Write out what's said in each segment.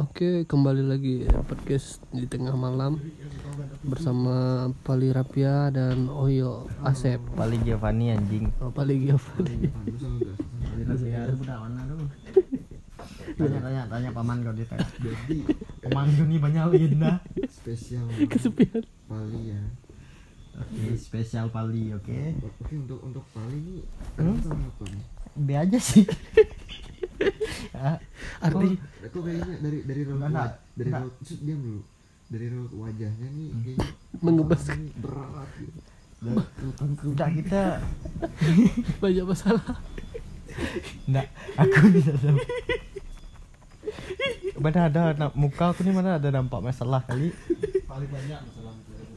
Oke, kembali lagi ya, podcast di tengah malam bersama Pali Rapia dan Oyo Asep. Paling Giovanni anjing. Oh, Pali Giovanni. Tanya tanya paman kau ditanya. Paman kau nih banyak legenda. spesial Kesepian. Pali ya Oke, spesial Pali, oke. oke untuk untuk Pali ini Hmm? apa nih B aja sih. Ya, Arti kok kayaknya dari dari raut Enggak, wa- dari enggak. raut diam dulu dari raut wajahnya nih kayaknya Mengebas. berat gitu Udah kita banyak masalah. Enggak, aku bisa tahu. Mana ada nak muka aku nih mana ada nampak masalah kali. paling banyak masalah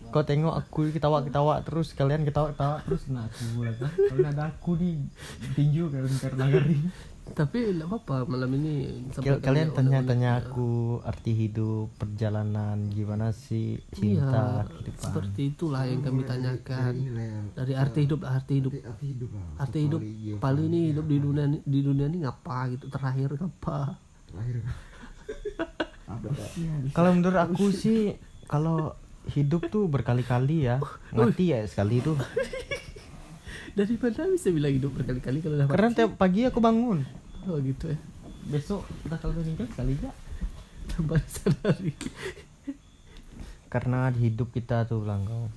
Kau tengok aku ketawa-ketawa terus kalian ketawa-ketawa terus kena aku lagi. Kalau ada aku nih tinju kalian karena garing. Tapi enggak apa-apa malam ini kalian tanya-tanya aku arti hidup perjalanan gimana sih cinta Iya, kehidupan seperti itulah yang kami tanyakan. dari inilah ya Dari arti hidup, arti hidup. arti, hidup lah Arti Untuk hidup Pali, iya, Pali ini hidup di dunia di dunia ini ngapa gitu terakhir ngapa? kalau menurut aku sih kalau hidup tuh berkali-kali ya. Mati ya sekali tuh. Dari mana bisa bilang hidup berkali-kali kalau udah karena tiap pagi aku bangun Oh gitu ya. besok udah kalau meninggal sekali ya Tambah sadari. karena di hidup kita tuh langkau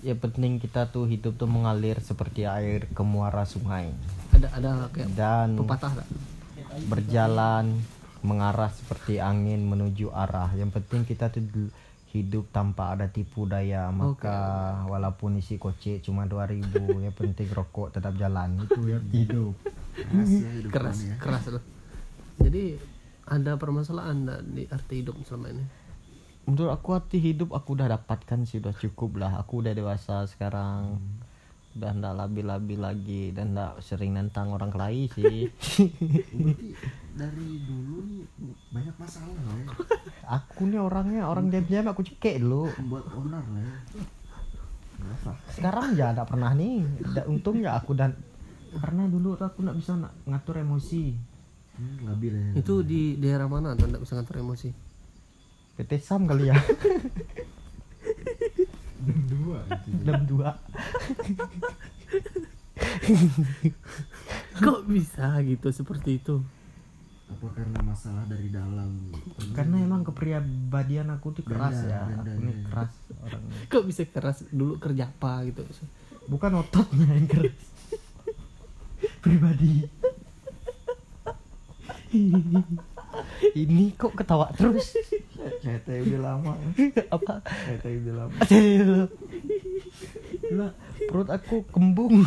ya penting kita tuh hidup tuh mengalir seperti air ke muara sungai Ada ada kayak dan pepatah tak? berjalan mengarah seperti angin menuju arah. Yang penting kita tuh hidup tanpa ada tipu daya. Maka walaupun isi kocek cuma 2000, yang penting rokok tetap jalan. Itu ya hidup. Keras ya hidup keras ya. keras loh jadi ada permasalahan nggak di arti hidup selama ini Menurut aku arti hidup aku udah dapatkan sih udah cukup lah. Aku udah dewasa sekarang. Udah ndak labil-labil lagi dan ndak sering nantang orang lain sih. berarti dari dulu nih banyak masalah lah ya aku nih orangnya orang diam-diam aku cekek dulu. membuat onar lah ya sekarang ya tidak pernah nih untung ya aku dan karena dulu tuh aku nggak bisa ngatur emosi. Hmm, labil ya. Itu di daerah mana atau nggak bisa ngatur emosi? PT Sam kali ya. Dua gitu jam dua. Kok bisa gitu seperti itu? Apa karena masalah dari dalam? Karena emang kepribadian aku tuh keras ya. aku beda. keras orangnya. Kok bisa keras dulu kerja apa gitu? Bukan ototnya yang keras pribadi. Ini kok ketawa terus? Teh udah lama. Apa? Teh udah lama. Lah, perut aku kembung.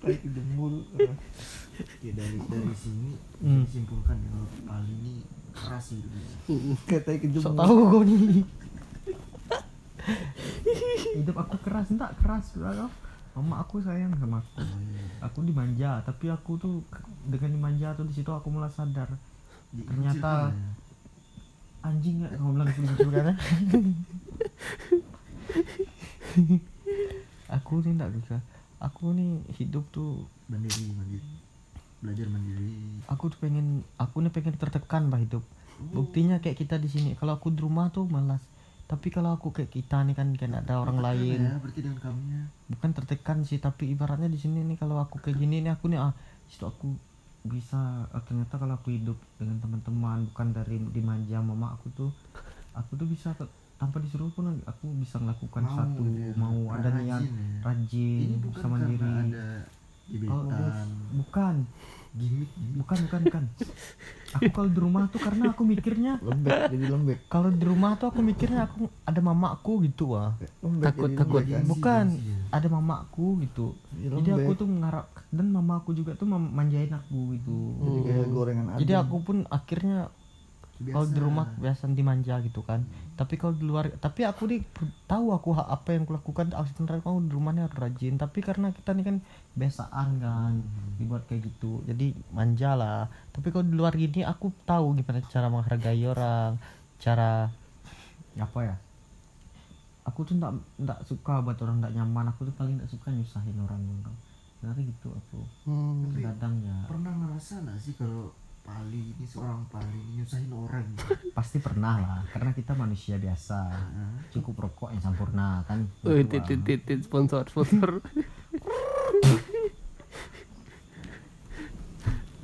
Kayak jembul. Ya dari dari sini Hmm. simpulkan ya kalau Pali ini keras gitu Katanya kejebak tahu kau nih. Hidup aku keras enggak keras lah mama aku sayang sama aku. Aku dimanja tapi aku tuh dengan dimanja tuh di situ aku mulai sadar. Ternyata- anjing nggak kamu bilang kan aku nih enggak bisa. Aku nih hidup tuh mandiri mandiri. Belajar mandiri. Aku tuh pengen aku nih pengen tertekan bah hidup. Buktinya kayak kita di sini. Kalau aku di rumah tuh malas tapi kalau aku kayak kita nih kan kayak ada orang lain. ya? Berarti dengan kamunya bukan tertekan sih tapi ibaratnya di sini nih kalau aku kayak gini nih aku nih ah situ aku bisa ah, ternyata kalau aku hidup dengan teman-teman bukan dari dimanja mama aku tuh aku tuh bisa tanpa disuruh pun aku bisa melakukan Mau satu dia, mau ada rajin niat ya. rajin bukan bisa karena mandiri ada gebetan. bos, bukan gimmick gimmick bukan bukan bukan. Aku kalau di rumah tuh karena aku mikirnya lembek jadi lembek. kalau di rumah tuh aku mikirnya aku ada mamaku gitu wah. Takut, takut. Gengsi, bukan gengsi ya. ada mamaku gitu. Ya, jadi aku lembek. tuh mengharap dan mamaku juga tuh manjain aku gitu. Jadi kayak gorengan jadi aku pun akhirnya kalau di rumah biasa dimanja gitu kan. Tapi kalau di luar tapi aku nih tahu aku apa yang kulakukan aku sebenarnya kamu di rumahnya harus rajin. Tapi karena kita nih kan biasaan kan dibuat kayak gitu. Jadi manja lah. Tapi kalau di luar gini aku tahu gimana cara menghargai orang cara apa ya? Aku tuh ndak ndak suka buat orang ndak nyaman. Aku tuh paling ndak suka nyusahin orang orang sebenarnya gitu aku. Hmm. kadang ya. pernah ngerasa nggak sih kalau Pali ini seorang Pali ini nyusahin orang. Pasti pernah lah karena kita manusia biasa. Cukup rokok yang sempurna kan? Wih, Gitu, titit Bang. titit sponsor sponsor.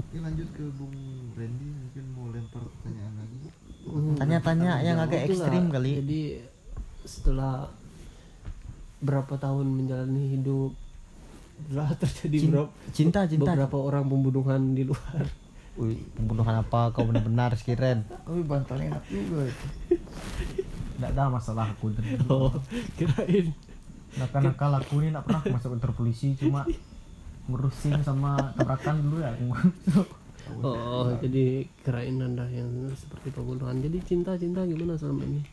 Oke lanjut ke Bung Randy mungkin mau lempar pertanyaan lagi. Tanya-tanya yang agak Itulah, ekstrim kali. Jadi setelah berapa tahun menjalani hidup telah terjadi Cin- berapa, cinta cinta. beberapa orang pembunuhan di luar. Wih, pembunuhan apa kau benar-benar Skiren Wih bantalnya enak juga itu Tidak ada masalah aku Oh, kirain. Nakal-nakal aku ini tidak pernah masuk kantor polisi Cuma ngurusin sama tabrakan dulu ya aku Oh, jadi kirain anda yang seperti pembunuhan. Jadi cinta-cinta gimana selama ini?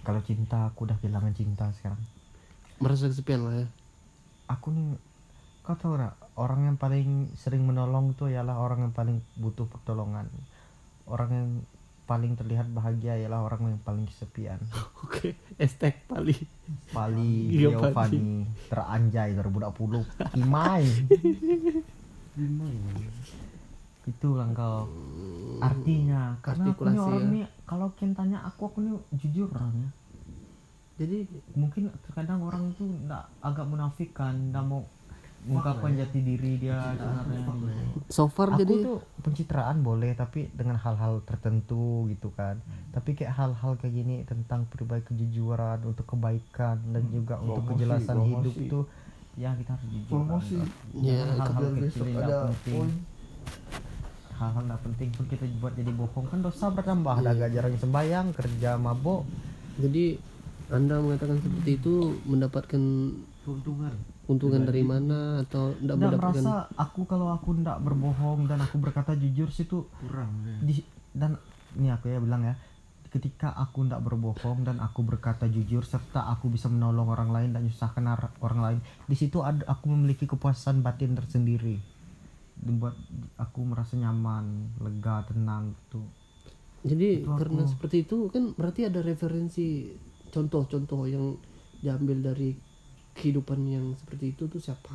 Kalau cinta aku udah kehilangan cinta sekarang Merasa kesepian lah ya. Aku nih Kau tahu gak Orang yang paling sering menolong itu ialah orang yang paling butuh pertolongan. Orang yang paling terlihat bahagia ialah orang yang paling kesepian. Oke, estek pali. Pali Iya, Giovanni Teranjay 2020 Kimai Gimana itu lah kau artinya karena aku Artikulasi orang ya. nih kalau kalian tanya aku aku nih jujur orangnya Jadi mungkin terkadang orang itu nggak agak munafik kan nggak mau mengungkapkan jati diri dia sebenarnya so far aku jadi tuh pencitraan boleh tapi dengan hal-hal tertentu gitu kan. Tapi kayak hal-hal kayak gini tentang pribadi kejujuran untuk kebaikan dan juga untuk Promosi, kejelasan promosi. hidup itu ya kita harus jujur Promosi. kan. Ya, Jangan hal-hal kecil besok yang ada nggak penting hal-hal nggak penting pun kita buat jadi bohong kan dosa bertambah. Ada agak jarang sembayang kerja mabok. Jadi anda mengatakan seperti itu mendapatkan keuntungan keuntungan dari mana? Atau tidak nggak mendapatkan merasa aku kalau aku nggak berbohong dan aku berkata jujur sih tuh kurang ya. di dan ini aku ya bilang ya ketika aku nggak berbohong dan aku berkata jujur serta aku bisa menolong orang lain dan menyusahkan orang lain di situ ada aku memiliki kepuasan batin tersendiri. Membuat aku merasa nyaman lega tenang gitu. Jadi Itu aku- karena seperti itu kan berarti ada referensi contoh-contoh yang diambil dari kehidupan yang seperti itu tuh siapa?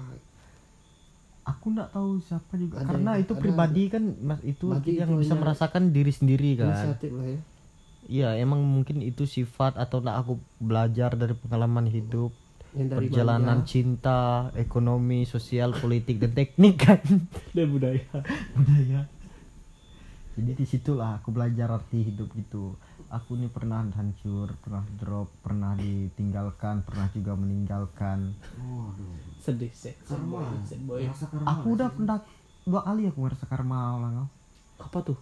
Aku nggak tahu siapa juga. Ada karena itu ada- pribadi kan mas itu Berarti yang itu bisa merasakan diri sendiri kan. inisiatif lah ya. Iya emang mungkin itu sifat atau nggak aku belajar dari pengalaman hidup yang dari perjalanan cinta ekonomi sosial politik dan teknik kan. Dan budaya. Budaya. Jadi di situlah aku belajar arti hidup gitu aku nih pernah hancur pernah drop pernah ditinggalkan pernah juga meninggalkan. Waduh. sedih sih. Karma. sad boy. Karma aku udah pernah dua kali aku ngerasa karma lah apa tuh?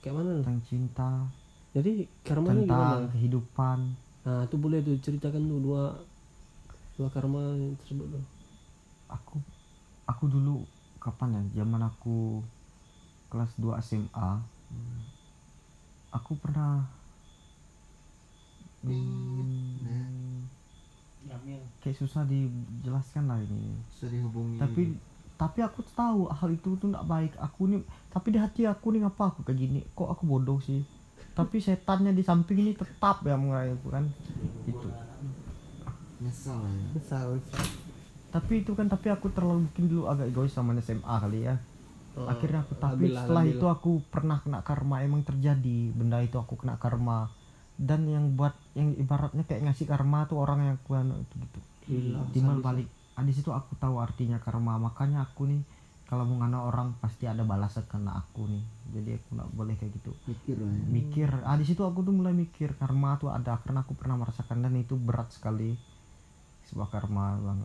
Kayak mana? Tentang cinta. Jadi gimana tentang kehidupan. Nah itu boleh tuh ceritakan tuh dua dua karma yang tersebut tuh. Aku aku dulu kapan ya? Zaman aku kelas 2 SMA aku pernah hmm, kayak susah dijelaskan lah ini. Bisa dihubungi. Tapi tapi aku tahu hal itu tuh nggak baik. Aku nih tapi di hati aku nih ngapa aku kayak gini? Kok aku bodoh sih? Tapi setannya di samping ini tetap ya mengenai aku kan? Itu nyesal ya. Misal tapi itu kan tapi aku terlalu mungkin dulu agak egois sama SMA kali ya Oh, akhirnya aku tapi alhamdulillah, setelah itu aku pernah kena karma emang terjadi. Benda itu aku kena karma. Dan yang buat yang ibaratnya kayak ngasih karma tuh orang yang aku anu itu gitu. Timbal balik ah, di situ aku tahu artinya karma. Makanya aku nih kalau mau ngana orang pasti ada balasan kena aku nih. Jadi aku nggak boleh kayak gitu. Mikir lah ya. Mikir. Ah di situ aku tuh mulai mikir karma tuh ada. Karena aku pernah merasakan dan itu berat sekali. Sebuah karma bang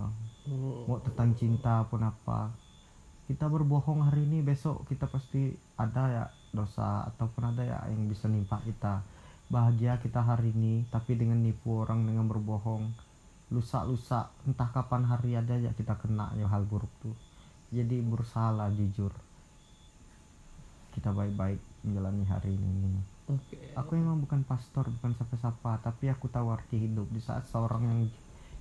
Oh, mau tentang cinta pun apa kita berbohong hari ini besok kita pasti ada ya dosa ataupun ada ya yang bisa nimpa kita. Bahagia kita hari ini tapi dengan nipu orang dengan berbohong. Lusa-lusa entah kapan hari ada ya kita kena ya hal buruk tuh. Jadi berusaha lah jujur. Kita baik-baik menjalani hari ini. Oke. Aku emang bukan pastor bukan siapa-siapa tapi aku tahu arti hidup. Di saat seorang yang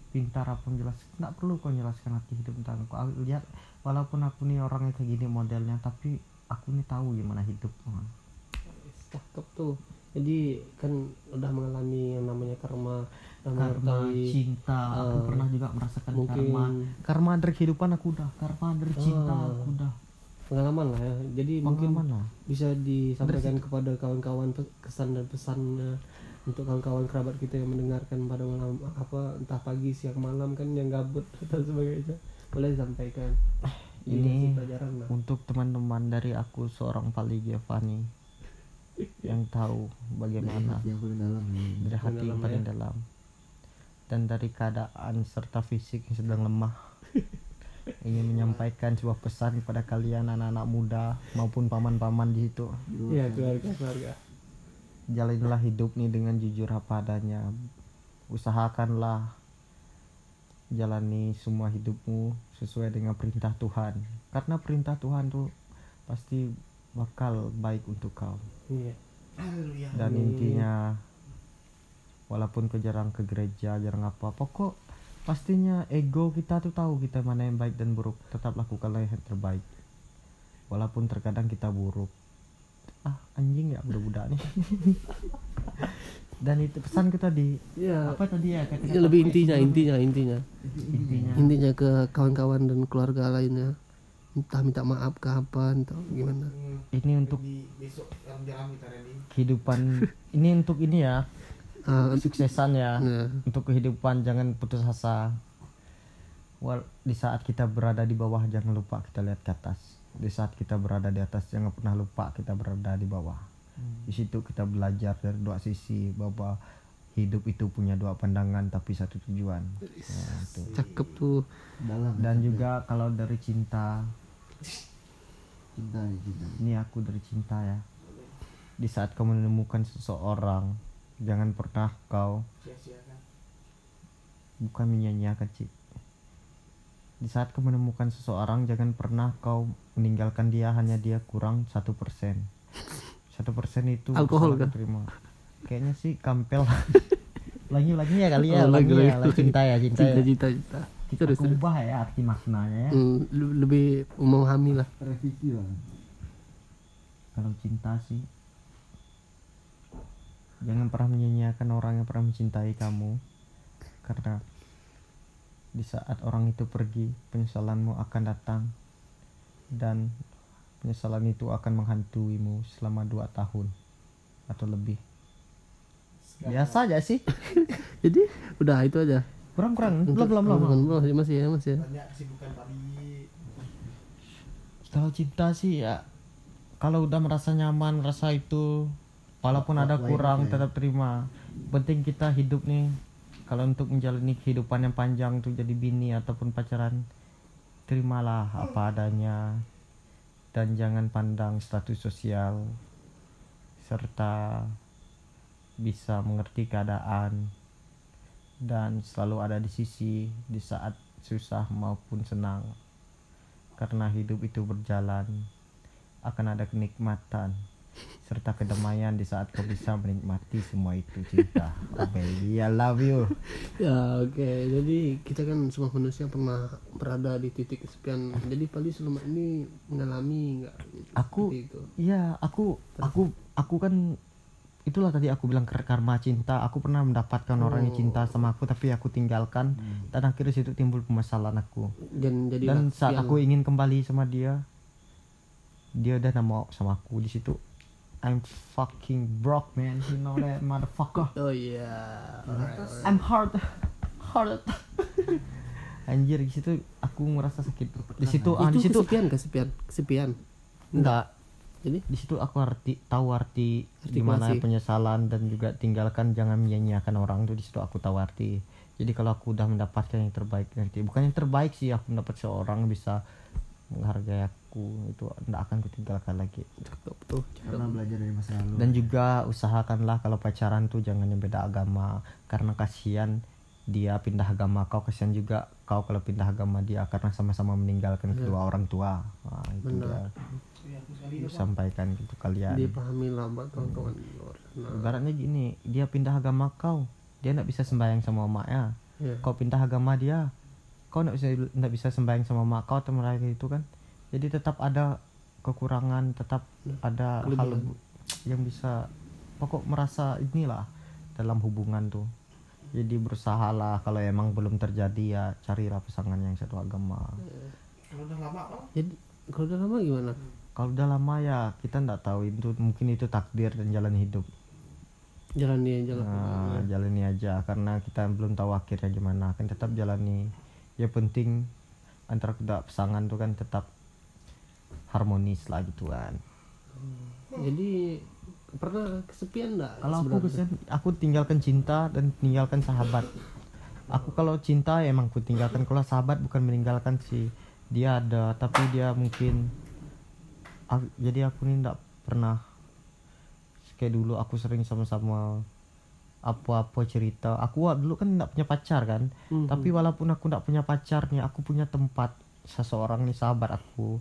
pintar apa menjelaskan nggak perlu kau jelaskan arti hidup tentang aku. Aku lihat walaupun aku nih orangnya kayak gini modelnya tapi aku nih tahu gimana hidup cakep tuh. Jadi kan udah mengalami yang namanya karma karma mengetahui cinta. Aku eh, pernah juga merasakan mungkin- karma. Karma dari kehidupan aku udah. Karma dari cinta Ah. aku udah. Pengalaman lah ya. Jadi mungkin pengalaman lah. bisa disampaikan kepada kawan-kawan kesan dan pesannya untuk kawan-kawan kerabat kita yang mendengarkan pada malam apa entah pagi siang malam kan yang gabut dan sebagainya. Boleh disampaikan. Ini- Dikasih pelajaran lah. untuk teman-teman dari aku seorang Pali Giovanni yang tahu bagaimana yang paling dalam dari hati yang dalam paling ya. dalam. Dan dari keadaan serta fisik yang sedang lemah ingin menyampaikan sebuah pesan kepada kalian anak-anak muda maupun paman-paman di situ. Ya keluarga keluarga jalanilah hidup nih dengan jujur apa adanya. Usahakanlah jalani semua hidupmu sesuai dengan perintah Tuhan. Karena perintah Tuhan tuh pasti bakal baik untuk kau. Iya. Haleluya. dan intinya walaupun kau jarang ke gereja jarang apa pokok pastinya ego kita tuh tahu kita mana yang baik dan buruk. Tetap lakukanlah yang terbaik. Walaupun terkadang kita buruk ah anjing ya budak-budak nih. Dan itu pesan kita di ya apa tadi ya kata ya, lebih intinya intinya intinya. Intinya. Intinya ke kawan-kawan dan keluarga lainnya. Entah minta maaf ke apa atau gimana. Ini untuk di besok kita kehidupan. Ini untuk ini ya. Ah, suksesan ya. nah, untuk kehidupan jangan putus asa. Wal di saat kita berada di bawah jangan lupa kita lihat ke atas di saat kita berada di atas jangan pernah lupa kita berada di bawah. Di situ kita belajar dari dua sisi bahwa hidup itu punya dua pandangan tapi satu tujuan. Nah, itu. cakep tuh. Dalam dan juga kalau dari cinta. Cinta cinta ini aku dari cinta ya. Di saat kau menemukan seseorang jangan pernah kau bukan menyanyiakan cik di saat kau menemukan seseorang jangan pernah kau meninggalkan dia hanya dia kurang satu persen. Satu persen itu Alkohol kah? diterima. kayaknya sih kampel. Lagi lagi ya kali ya Oh, lagi, lagi, ya lagi. cinta ya cinta, cinta ya. Cinta cinta kita terus terus. ubah ya arti maknanya ya. Le- lebih memahami lah. Revisi lah. Kalau cinta sih jangan pernah menyanyiakan orang yang pernah mencintai kamu. Karena di saat orang itu pergi penyesalanmu akan datang. Dan penyesalan itu akan menghantuimu selama dua tahun atau lebih. Biasa aja sih. Jadi udah itu aja? Kurang kurang belum belum belum. belum masih ya masih ya. Banyak kesibukan tadi. Kalau cinta sih ya kalau udah merasa nyaman rasa itu walaupun ada kurang ya. tetap terima. Penting kita hidup nih kalau untuk menjalani kehidupan yang panjang tuh jadi bini ataupun pacaran terimalah apa adanya dan jangan pandang status sosial serta bisa mengerti keadaan dan selalu ada di sisi di saat susah maupun senang. Karena hidup itu berjalan akan ada kenikmatan serta kedamaian di saat kau bisa menikmati semua itu cinta. Oh baby I love you. Ya oke. Jadi kita kan semua manusia pernah berada di titik kesepian. Jadi paling selama ini mengalami nggak? Aku- Iya, aku aku aku kan itulah tadi aku bilang kar- karma cinta. Aku pernah mendapatkan orang yang cinta sama aku tapi aku tinggalkan. Dan akhirnya situ timbul permasalahan aku. dan jadi Dan saat aku ingin kembali sama dia, dia udah nggak mau sama aku di situ. I'm fucking broke man, you know that motherfucker. oh alright, alright. I'm hard, hard. Anjir di situ aku merasa sakit. Di situ ah, di itu situ kesepian kesepian kesepian. Enggak jadi? Di situ aku arti tahu arti Arti di mana kasih. penyesalan dan juga tinggalkan jangan menyanyiakan orang tuh di situ aku tahu arti. Jadi kalau aku udah mendapatkan yang terbaik nanti bukan yang terbaik sih aku mendapat seorang bisa menghargai aku itu tidak akan kutinggalkan lagi. Cakep tuh cakep. karena belajar dari masa lalu. Dan juga usahakanlah kalau pacaran tuh jangan yang beda agama karena kasihan dia pindah agama kau kasihan juga kau kalau pindah agama dia karena sama-sama meninggalkan kedua orang tua. Nah, itu Benar. dia. Sampaikan gitu kalian. Dipahami lah mbak kawan-kawan. Di luar sana. ibaratnya gini dia pindah agama kau dia nggak bisa sembahyang sama emaknya ya. kau pindah agama dia kau nggak bisa nggak bisa sembahyang sama emak kau atau itu kan jadi tetap ada kekurangan tetap ada hal Kelebihan. yang bisa pokok merasa inilah dalam hubungan tuh. Jadi berusahalah kalau emang belum terjadi ya carilah pasangan yang satu agama. Kalau udah lama jadi kalau udah lama gimana? Kalau udah lama ya kita nggak tahu itu mungkin itu takdir dan jalan hidup. Jalani jalan Nah, jalani aja karena kita belum tahu akhirnya gimana kan tetap jalani. Ya penting antara kedua pasangan tuh kan tetap harmonis lah gitu kan. Jadi pernah kesepian enggak kalau aku kesian aku tinggalkan cinta dan tinggalkan sahabat. Aku kalau cinta ya emang aku tinggalkan. Kalau sahabat bukan meninggalkan sih. Dia ada tapi dia mungkin aku- jadi aku ini nggak pernah kayak dulu aku sering sama-sama apa-apa cerita. Aku dulu kan nggak punya pacar kan. Mhm. tapi walaupun aku nggak punya pacar nih aku punya tempat seseorang nih sahabat aku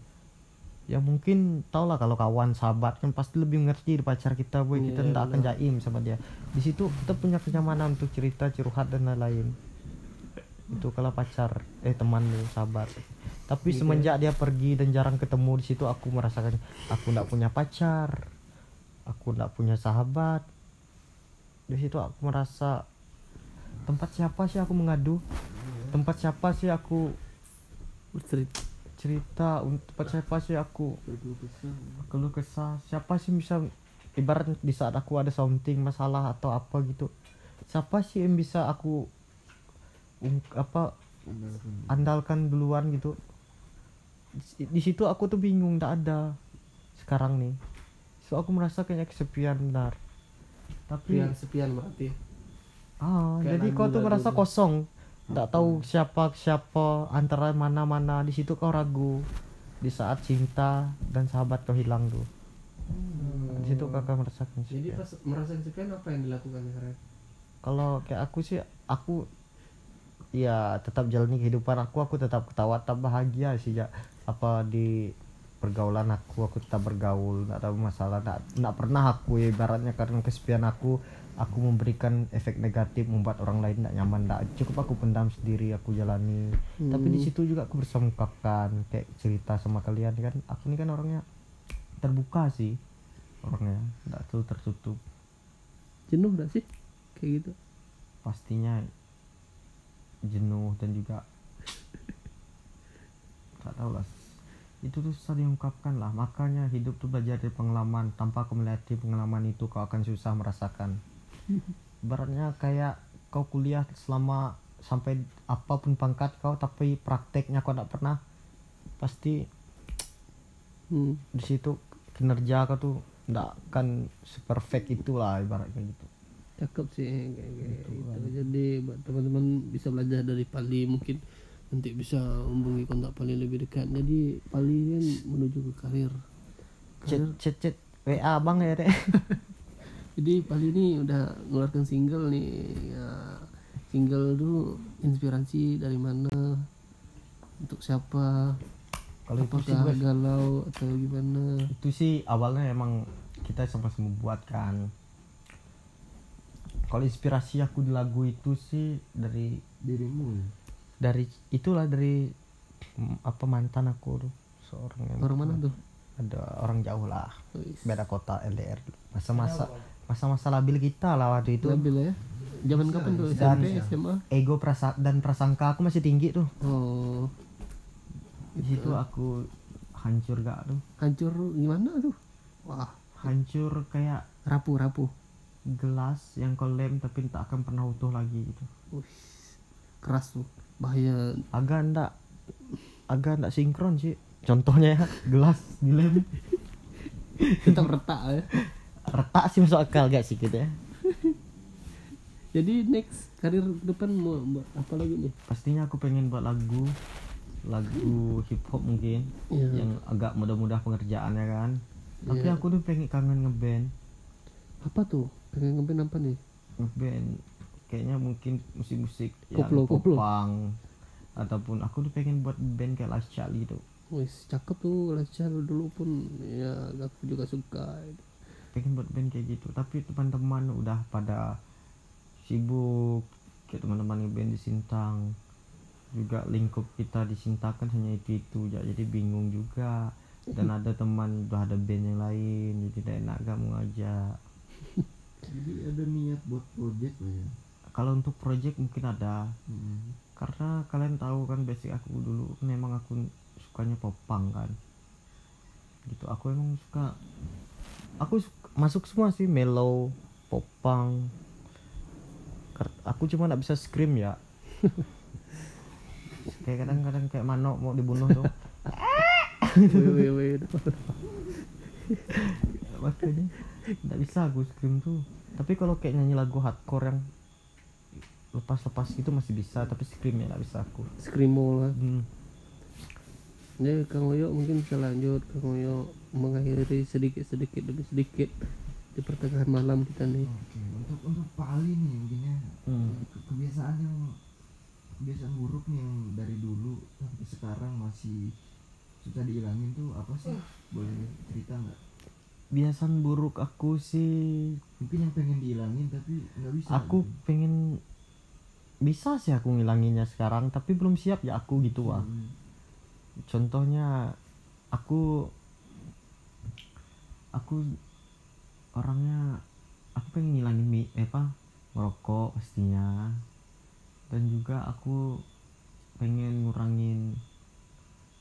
ya mungkin tau lah kalau kawan sahabat kan pasti lebih mengerti dari pacar kita boy kita Iya, nggak akan jaim sama dia. Di situ kita punya kenyamanan untuk cerita curhat dan lain-lain. Itu kalau pacar eh teman nih sahabat. Tapi Gitu semenjak dia pergi dan jarang ketemu di situ aku merasakan aku nggak punya pacar aku nggak punya sahabat. Di situ aku merasa tempat siapa sih aku mengadu? Tempat siapa sih aku bercerita cerita untuk siapa sih aku. Keluh kesah siapa sih bisa ibarat di saat aku ada something masalah atau apa gitu. Siapa sih yang bisa aku ung- apa andalkan. duluan gitu? Di, di situ aku tuh bingung nggak ada sekarang nih. So aku merasa kayaknya kesepian benar tapi sepian sepian berarti. Ah Kayak jadi kau tuh merasa gitu. kosong nggak tahu siapa siapa antara mana mana di situ kau ragu. Di saat cinta dan sahabat kau hilang tuh di situ kakak merasakan jadi pas merasa kesepian apa yang dilakukan sekarang kalau kayak aku sih aku ya tetap jalani kehidupan aku. Aku tetap ketawa tetap bahagia sih ya apa di pergaulan aku aku tetap bergaul nggak ada masalah nggak nggak pernah aku ya, ibaratnya karena kesepian aku aku memberikan efek negatif membuat orang lain tidak nyaman nggak cukup aku pendam sendiri aku jalani. Tapi di situ juga aku bisa mengungkapkan kayak cerita sama kalian kan aku ini kan orangnya terbuka sih orangnya nggak tuh tertutup. Jenuh gak sih? Kayak gitu? Pastinya jenuh dan juga tak tahu lah itu tuh susah diungkapkan lah. Makanya hidup tuh belajar dari pengalaman. Tanpa kau melatih pengalaman itu kau akan susah merasakan. Ibaratnya kayak kau kuliah selama sampai apa pun pangkat kau tapi prakteknya kau tak pernah pasti hmm. di situ kinerja kau tuh ndak akan seperfect itulah ibaratnya gitu. Cakep sih kayak, kayak gitu. jadi buat teman-teman bisa belajar dari Pali mungkin nanti bisa hubungi kontak Pali lebih dekat. Jadi Pali kan menuju ke karir. Chat chat chat. Wa bang ya deh jadi Pali ini udah ngeluarkan single nih. Ya, single dulu inspirasi dari mana? Untuk siapa? Kalau itu sih gue galau atau gimana? Itu sih awalnya emang kita sama-sama buat kan. Kalau inspirasi aku di lagu itu sih dari dirimu ya dari itulah dari mm, apa mantan aku tuh seorang yang orang mana tuh? ada orang jauh lah. Beda kota LDR masa-masa masa-masa labil kita lah waktu itu. Labil ya. Zaman kapan tuh? Dan- SMP SMA ego prasa dan prasangka aku masih tinggi tuh. Oh. Di situ aku hancur gak tuh. Hancur gimana tuh? Wah. Hancur kayak rapuh rapuh. gelas yang kau lem tapi tak akan pernah utuh lagi gitu. Wih, keras tuh bahaya. Agak ndak agak ndak sinkron sih. Contohnya ya gelas dilem. Tetap retak ya. Retak sih masuk akal gak sih gitu ya. Jadi next karir depan mau buat apa lagi nih? Pastinya aku pengen buat lagu lagu hip hop mungkin Iya. yang agak mudah-mudah pengerjaannya kan. Tapi Iya. aku tuh pengen kangen ngeband. Apa tuh? Pengen ngeband apa nih? Ngeband kayaknya mungkin musik-musik yang koplo. popang ataupun aku tuh pengen buat band kayak Last Charlie gitu wis cakep tuh Lacar dulu pun. Ya aku juga suka pengen buat band kayak gitu. Tapi teman-teman udah pada sibuk kayak teman-teman ngeband di Sintang. Juga lingkup kita di Sintang kan hanya itu itu jadi bingung juga. Dan ada teman udah ada band yang lain. Jadi tidak enak gak mau ngajak. Jadi ada niat buat project lah ya kalau untuk project mungkin ada. Hmm. karena kalian tahu kan basic aku dulu memang aku sukanya popang kan. Gitu aku emang suka. Aku suka, masuk semua sih mellow popang aku cuma nggak bisa scream ya. Kayak kadang-kadang kayak manok mau dibunuh tuh. Wih, wih, wih. makanya nggak bisa aku scream tuh. Tapi kalau kayak nyanyi lagu hardcore yang lepas-lepas gitu masih bisa tapi scream ya nggak bisa aku Screamo lah. hmm. Ya, Kang Oyo mungkin bisa lanjut. Kang Oyo mengakhiri sedikit-sedikit demi sedikit di pertengahan malam kita nih. Oke, untuk untuk Pak Ali nih mungkin ya Hmm. ke- kebiasaan yang kebiasaan buruk nih yang dari dulu sampai sekarang masih susah dihilangin tuh apa sih? Boleh cerita nggak? kebiasaan buruk aku sih Mungkin yang pengen dihilangin tapi nggak bisa. aku gitu. pengen bisa sih aku ngilanginnya sekarang tapi belum siap ya aku gitu ah Hmm. contohnya aku aku orangnya aku pengen ngilangin mi eh, apa merokok pastinya dan juga aku pengen ngurangin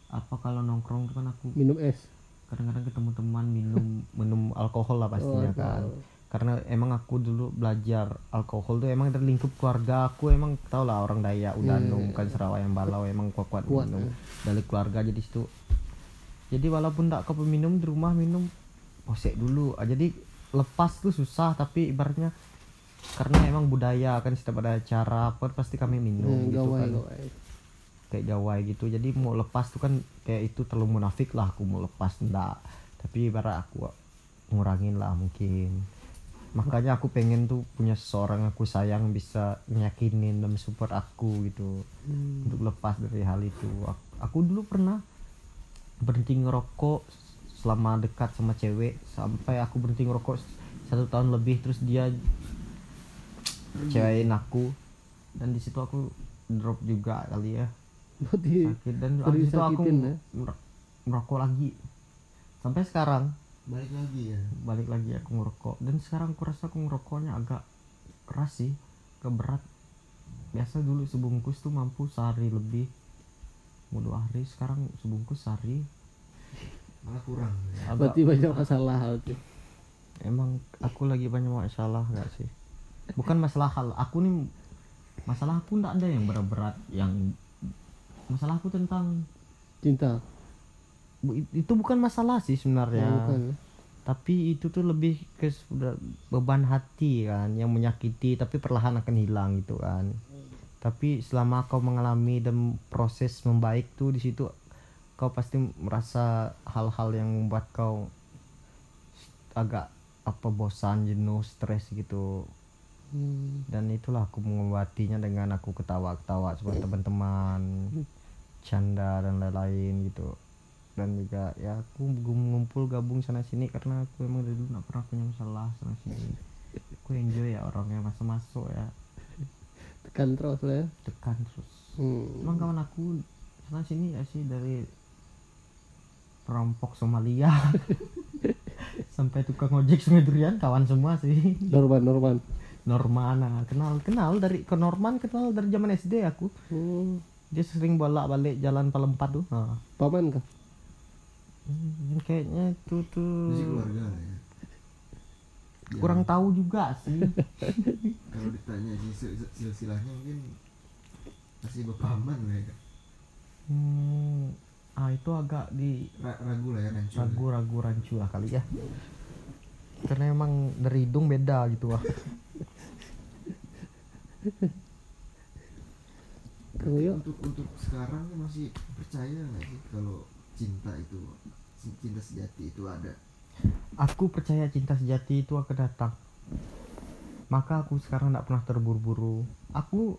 apa kalau nongkrong tuh kan aku Minum es. kadang-kadang ketemu teman minum minum alkohol lah pastinya Oh, kan alkohol. Karena emang aku dulu belajar alkohol tuh emang dari lingkup keluarga aku. Emang tau lah orang Dayak Udanung kan Sarawak yang Balau emang kuat kuat minum. ya. dari keluarga jadi situ. Jadi walaupun tak kau minum di rumah minum posek dulu. Ah, jadi lepas tuh susah tapi ibaratnya karena emang budaya kan setiap ada acara apa pasti kami minum Hmm, gitu gawai, kan. gawai. kayak gawai gitu. Jadi mau lepas tuh kan kayak itu terlalu munafik lah aku mau lepas enggak tapi ibarat aku ngurangin lah mungkin makanya aku pengen tuh punya seseorang aku sayang bisa nyakinin dan support aku gitu. Hmm. untuk lepas dari hal itu. Aku, aku dulu pernah berhenti ngerokok selama dekat sama cewek. Sampai aku berhenti ngerokok satu tahun lebih terus dia cewain aku. Dan di situ aku drop juga kali ya. Sakit. Dan Udah habis itu aku ya? mer- merokok lagi. Sampai sekarang Balik lagi ya. balik lagi aku ngerokok dan sekarang aku rasa aku ngerokoknya agak keras sih ke berat biasa dulu sebungkus tuh mampu sehari lebih mau dua hari sekarang sebungkus sehari Malah kurang. Ya. agak berarti banyak masalah berarti. emang aku lagi banyak masalah nggak sih bukan masalah hal aku nih masalah aku nggak ada yang berat-berat yang masalah aku tentang Cinta. Itu bukan masalah sih sebenarnya. Oh, bukan. tapi itu tuh lebih ke beban hati kan yang menyakiti tapi perlahan akan hilang gitu kan. Tapi selama kau mengalami dan proses membaik tuh di situ kau pasti merasa hal-hal yang membuat kau agak apa bosan jenuh stres gitu. Hmm. dan itulah aku mengobatinya dengan aku ketawa-ketawa sama teman-teman canda dan lain-lain gitu dan juga ya aku ngumpul gabung sana sini karena aku emang dari dulu gak pernah punya masalah sana sini aku enjoy ya orangnya masa masuk ya Tekan terus lah ya. tekan terus Hmm. emang kawan aku sana sini ya sih dari perampok Somalia sampai tukang ojek sungai durian kawan semua sih Norman, Norman. Norman nah, kenal kenal dari ke Norman kenal dari zaman SD aku Hmm. dia sering bolak balik jalan Palempat tuh nah, Paman kah? Hmm, kayaknya itu tuh Masih keluarga lah ya. Ya, kurang tahu juga sih Kalau ditanya silsilahnya mungkin masih berpaman lah ya. hmm, ah itu agak di Ra- ragu lah ya rancu. ragu-ragu rancu lah kali ya karena emang dari hidung beda gitu ah Oyo. Untuk untuk sekarang masih percaya nggak sih kalau cinta itu cinta sejati itu ada? aku percaya cinta sejati itu akan datang. Maka aku sekarang tidak pernah terburu-buru. Aku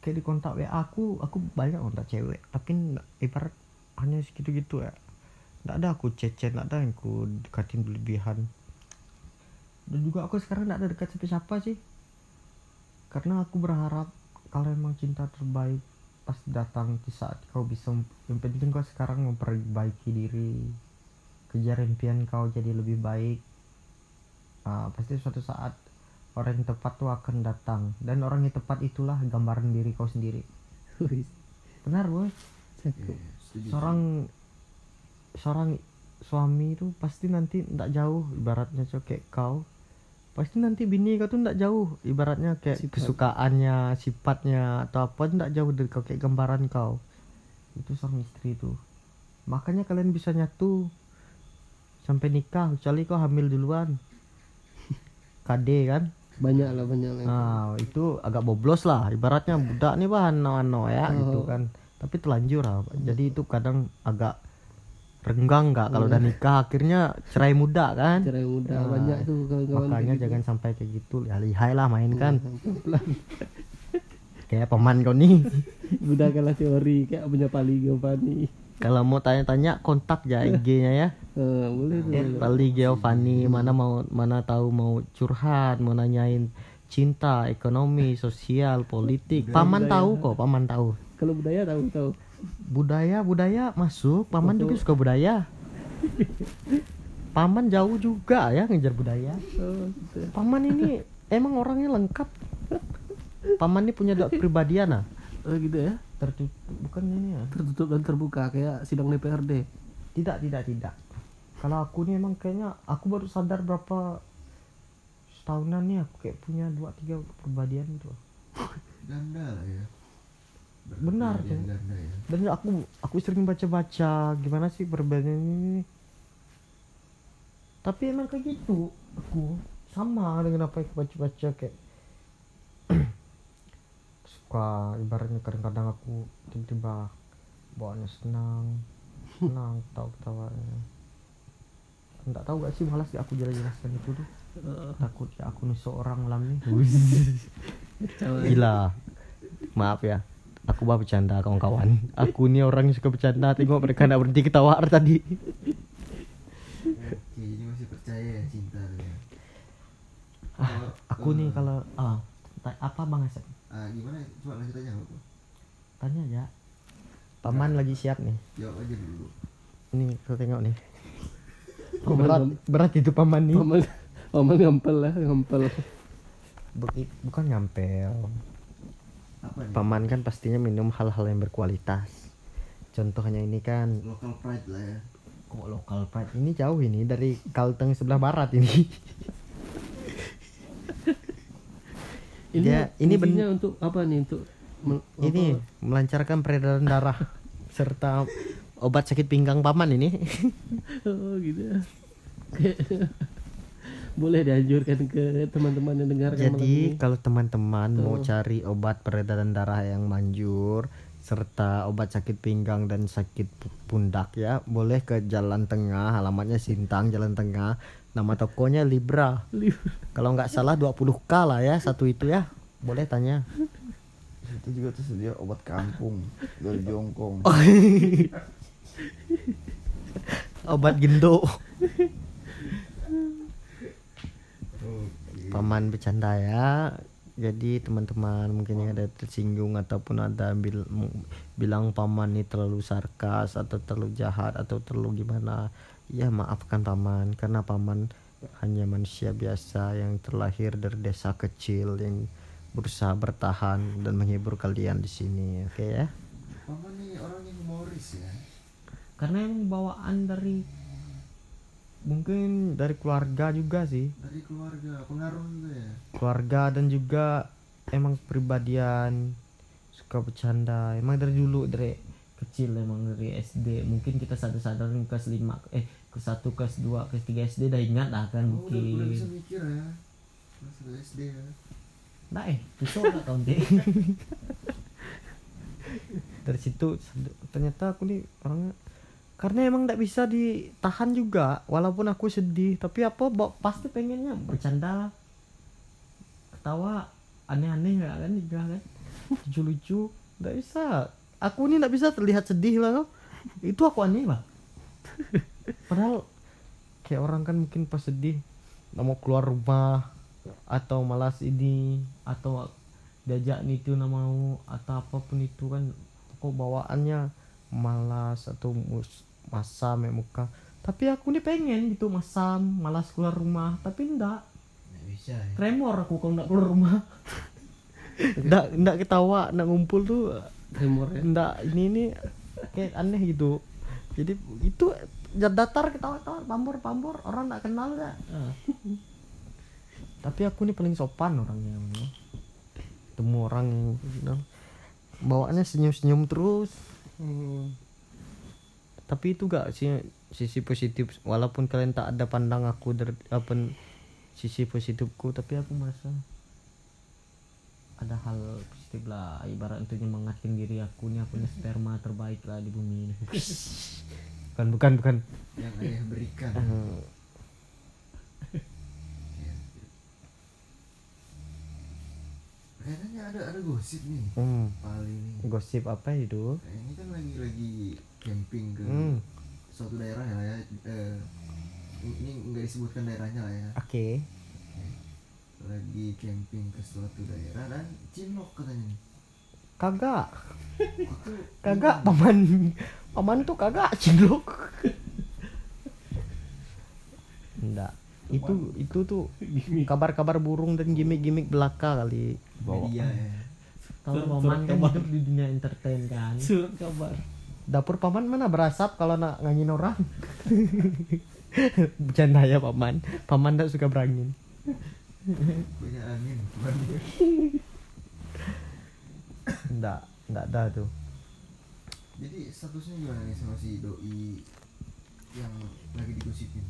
kayak di kontak WA aku aku banyak kontak cewek. Tapi ibarat hanya segitu gitu ya. Tidak ada aku cecet tidak ada yang aku dekatin berlebihan. Dan juga aku sekarang tidak ada dekat siapa-siapa sih. Karena aku berharap kalau emang cinta terbaik pasti datang di saat kau bisa yang penting kau sekarang memperbaiki diri kejar impian kau jadi lebih baik Ah, pasti suatu saat orang yang tepat tuh akan datang. Dan orang yang tepat itulah gambaran diri kau sendiri. Benar boy Ya, setuju. seorang seorang suami tuh pasti nanti ndak jauh ibaratnya cok kayak kau. Pasti nanti bini kau tuh ndak jauh ibaratnya kayak Sifat. kesukaannya sifatnya atau apa ndak jauh dari kau kayak gambaran kau. Itu seorang istri tuh. Makanya kalian bisa nyatu sampai nikah kecuali kau hamil duluan KD kan banyak lah banyak lah Nah, itu agak boblos lah. Ibaratnya budak nih bahan no ya Oh. gitu kan. Tapi telanjur lah. Jadi itu kadang agak renggang nggak kalau udah nikah akhirnya cerai muda kan. cerai muda Nah, banyak tuh kawan-kawan Makanya gitu. jangan sampai kayak gitu. Ya lihai lah main kan. pelan Kayak paman kau nih. udah kalah teori kayak punya pali Giovanni kalau mau tanya-tanya kontak ya IG-nya ya. Eh, boleh tuh Pali Giovanni mana mau mana tahu mau curhat, mau nanyain cinta, ekonomi, sosial, politik. Paman tahu kok, paman tahu. kalau budaya tahu tahu. Budaya budaya masuk. Paman juga suka budaya. Paman jauh juga ya ngejar budaya. Oh, gitu. paman ini emang orangnya lengkap. Paman ini punya dua kepribadian nah oh gitu ya tertutup bukan ini ya? Tertutup dan terbuka kayak sidang DPRD tidak tidak tidak. Kalau aku nih emang kayaknya aku baru sadar berapa setahunan nih aku kayak punya dua tiga kepribadian itu. Ganda lah ya. Benar, tuh. ganda ya. Dan aku aku sering baca-baca gimana sih perbedaan ini tapi emang kayak gitu aku sama dengan apa yang aku baca-baca kayak suka ibaratnya kadang-kadang aku tiba-tiba bawaannya senang senang tahu ketawanya nggak tahu gak sih malas ya aku jelas-jelaskan itu tuh takut ya aku nih seorang lam nih. Gila. Maaf ya. Aku bah bercanda kawan-kawan. Aku nih orang yang suka bercanda. Tengok mereka nak berhenti ketawa tadi. oke jadi masih percaya ya cinta ya Ah, aku nih kalau ah apa bang Asep? Ah gimana coba lanjut aja nggak Tanya aja. Paman lagi siap nih. jawab aja dulu Ini kau tengok nih. Oh, berat, berat itu paman nih. paman paman ngampel lah ngampel bukan ngampel. apa nih Paman kan pastinya minum hal-hal yang berkualitas. Contohnya ini kan local pride lah ya kok lokal pride ini jauh ini dari Kalteng sebelah barat ini. ini Dia- ini ben- fungsinya untuk apa nih? Untuk mel- ini melancarkan peredaran darah serta obat sakit pinggang paman ini. Apa? oh gitu. Boleh dianjurkan ke teman-teman yang dengarkan malam jadi kalau teman-teman mau cari obat peredaran darah yang manjur serta obat sakit pinggang dan sakit pu- pundak ya boleh ke Jalan Tengah alamatnya Sintang Jalan Tengah nama tokonya Libra. Kalau nggak salah 20k lah ya satu itu ya. Boleh tanya. Itu juga tersedia obat kampung dari jongkong. Obat gendo oke. Paman bercanda ya. Jadi teman-teman mungkin yang ada tersinggung ataupun ada bil- bilang paman ini terlalu sarkas atau terlalu jahat atau terlalu gimana ya maafkan paman karena paman hanya manusia biasa yang terlahir dari desa kecil yang berusaha bertahan dan menghibur kalian di sini oke ya? Paman nih orang yang humoris ya. Karena yang bawaan dari mungkin dari keluarga juga sih. Dari keluarga pengaruh juga ya. Keluarga dan juga emang pribadian suka bercanda. Emang dari dulu dari kecil emang dari SD mungkin kita sadar-sadar kelas 5 eh ke satu kelas 2 kelas 3 SD dah ingat lah kan oh, udah, udah bisa mungkin mikir ya. Masih SD ya. Nah eh besok lah tahun deh dari situ ternyata aku nih orangnya karena emang tidak bisa ditahan juga walaupun aku sedih tapi apa pasti pengennya bercanda ketawa aneh-aneh nggak kan juga kan. Lucu-lucu nggak bisa aku ini nggak bisa terlihat sedih lah itu aku aneh bang. Padahal kayak orang kan mungkin pas sedih nggak mau keluar rumah atau malas ini atau diajak itu nggak mau atau apa pun itu kan kok bawaannya malas atau mus masam ya muka. Tapi aku nih pengen gitu masam malas keluar rumah tapi enggak nggak bisa ya. Tremor aku kalau enggak keluar rumah. Enggak enggak ketawa enggak ngumpul tuh humor ya? Enggak ini ini kayak aneh gitu. Jadi itu datar ketawa-ketawa pambor orang tak kenal ya tapi aku nih paling sopan orangnya temu orang yang bilang, bawaannya senyum-senyum terus. Hmm. tapi itu gak sih sisi positif. Walaupun kalian tak ada pandang aku dari apa sisi positifku tapi aku merasa ada hal positif lah. Ibarat untuk nyemangatin diri aku nih aku nih sperma terbaik lah di bumi ini. Bukan bukan bukan. Yang ayah berikan. Ya. kayaknya ada ada gosip nih. Hmm, paling gosip apa itu? Kayaknya kan lagi lagi camping ke hmm, suatu daerah ya ya. Eh, ini nggak disebutkan daerahnya lah ya. Oke lagi camping ke suatu daerah dan cinlok katanya kagak. Kagak paman. Paman tuh kagak cinlok enggak. Itu itu tuh kabar-kabar burung dan gimmick-gimmick belaka kali. Bawa. Media ya. Kalau paman kan hidup di dunia entertain kan? Surat kabar. Dapur paman mana berasap kalau nak ngangin orang? Bercanda ya paman. Paman tak suka berangin banyak angin enggak enggak ada tuh. Jadi statusnya gimana nih sama si doi yang lagi digosipin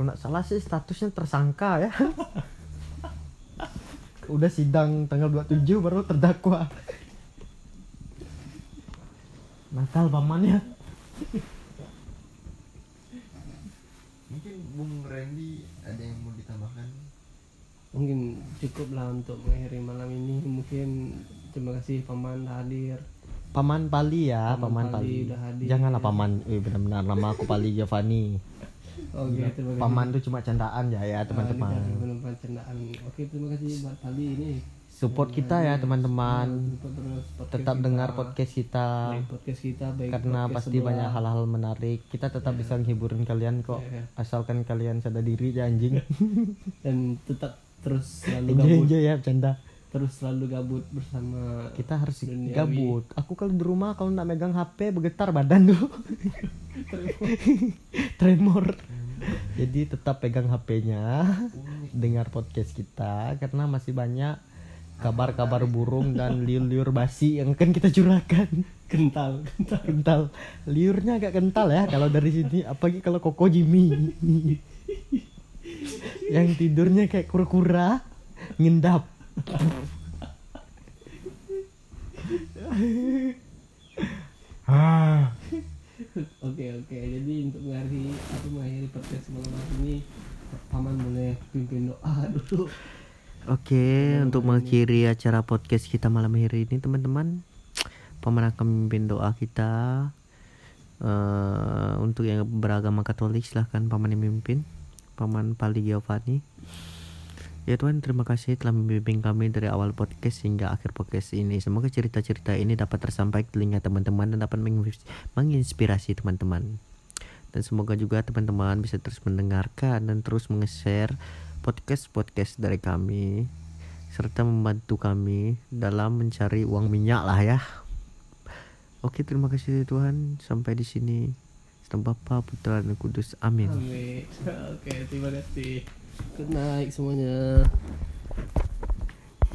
kalau nggak salah sih statusnya tersangka ya. Udah sidang tanggal 27 baru terdakwa. Nakal pamannya mungkin Bung Randy ada yang mau ditambahkan? Mungkin cukup lah untuk mengakhiri malam ini. Mungkin terima kasih paman hadir. Paman Pali ya Paman paman, Pali Pali, udah hadir. janganlah paman eh benar-benar nama aku Pali Giovanni. Oke terima kasih. Paman tuh cuma candaan ya ya Ah, teman-teman. penumpang candaan. Oke terima kasih buat Pali ini support kita ya teman-teman. tetap kita. dengar podcast kita. Baik podcast kita baik karena podcast pasti sebelah. banyak hal-hal menarik. Kita tetap bisa menghiburin kalian kok. Iya. asalkan kalian sadar diri ya anjing. Dan tetap terus selalu gabut. enjoy ya bercanda. Terus selalu gabut bersama kita harus Duniawi. gabut. Aku kalau di rumah kalau nggak megang HP bergetar badan dulu tremor. Jadi tetap pegang HP-nya dengar podcast kita karena masih banyak kabar-kabar burung dan liur-liur basi yang akan kita curahkan. Kental kental. Kental. Liurnya agak kental ya kalau dari sini apalagi kalau koko Jimmy. Yang tidurnya kayak kura-kura ngendap. Ah. Oke oke. Jadi untuk mengakhiri aku mengakhiri podcast malam hari ini paman boleh pimpin doa dulu Oke, untuk mengakhiri acara podcast kita malam hari ini teman-teman, paman akan memimpin doa kita. Eh, untuk yang beragama Katolik silahkan paman yang memimpin, paman Pali Giovanni. Ya Tuhan, terima kasih telah membimbing kami dari awal podcast hingga akhir podcast ini. Semoga cerita-cerita ini dapat tersampaikan ke telinga teman-teman dan dapat mengins- menginspirasi teman-teman. Dan semoga juga teman-teman bisa terus mendengarkan dan terus menge-share podcast-podcast dari kami serta membantu kami dalam mencari uang minyak lah ya. Oke, terima kasih Tuhan. Sampai di sini. Nama Bapa, Putra, dan Kudus. Amin. Amin. oke terima kasih good night semuanya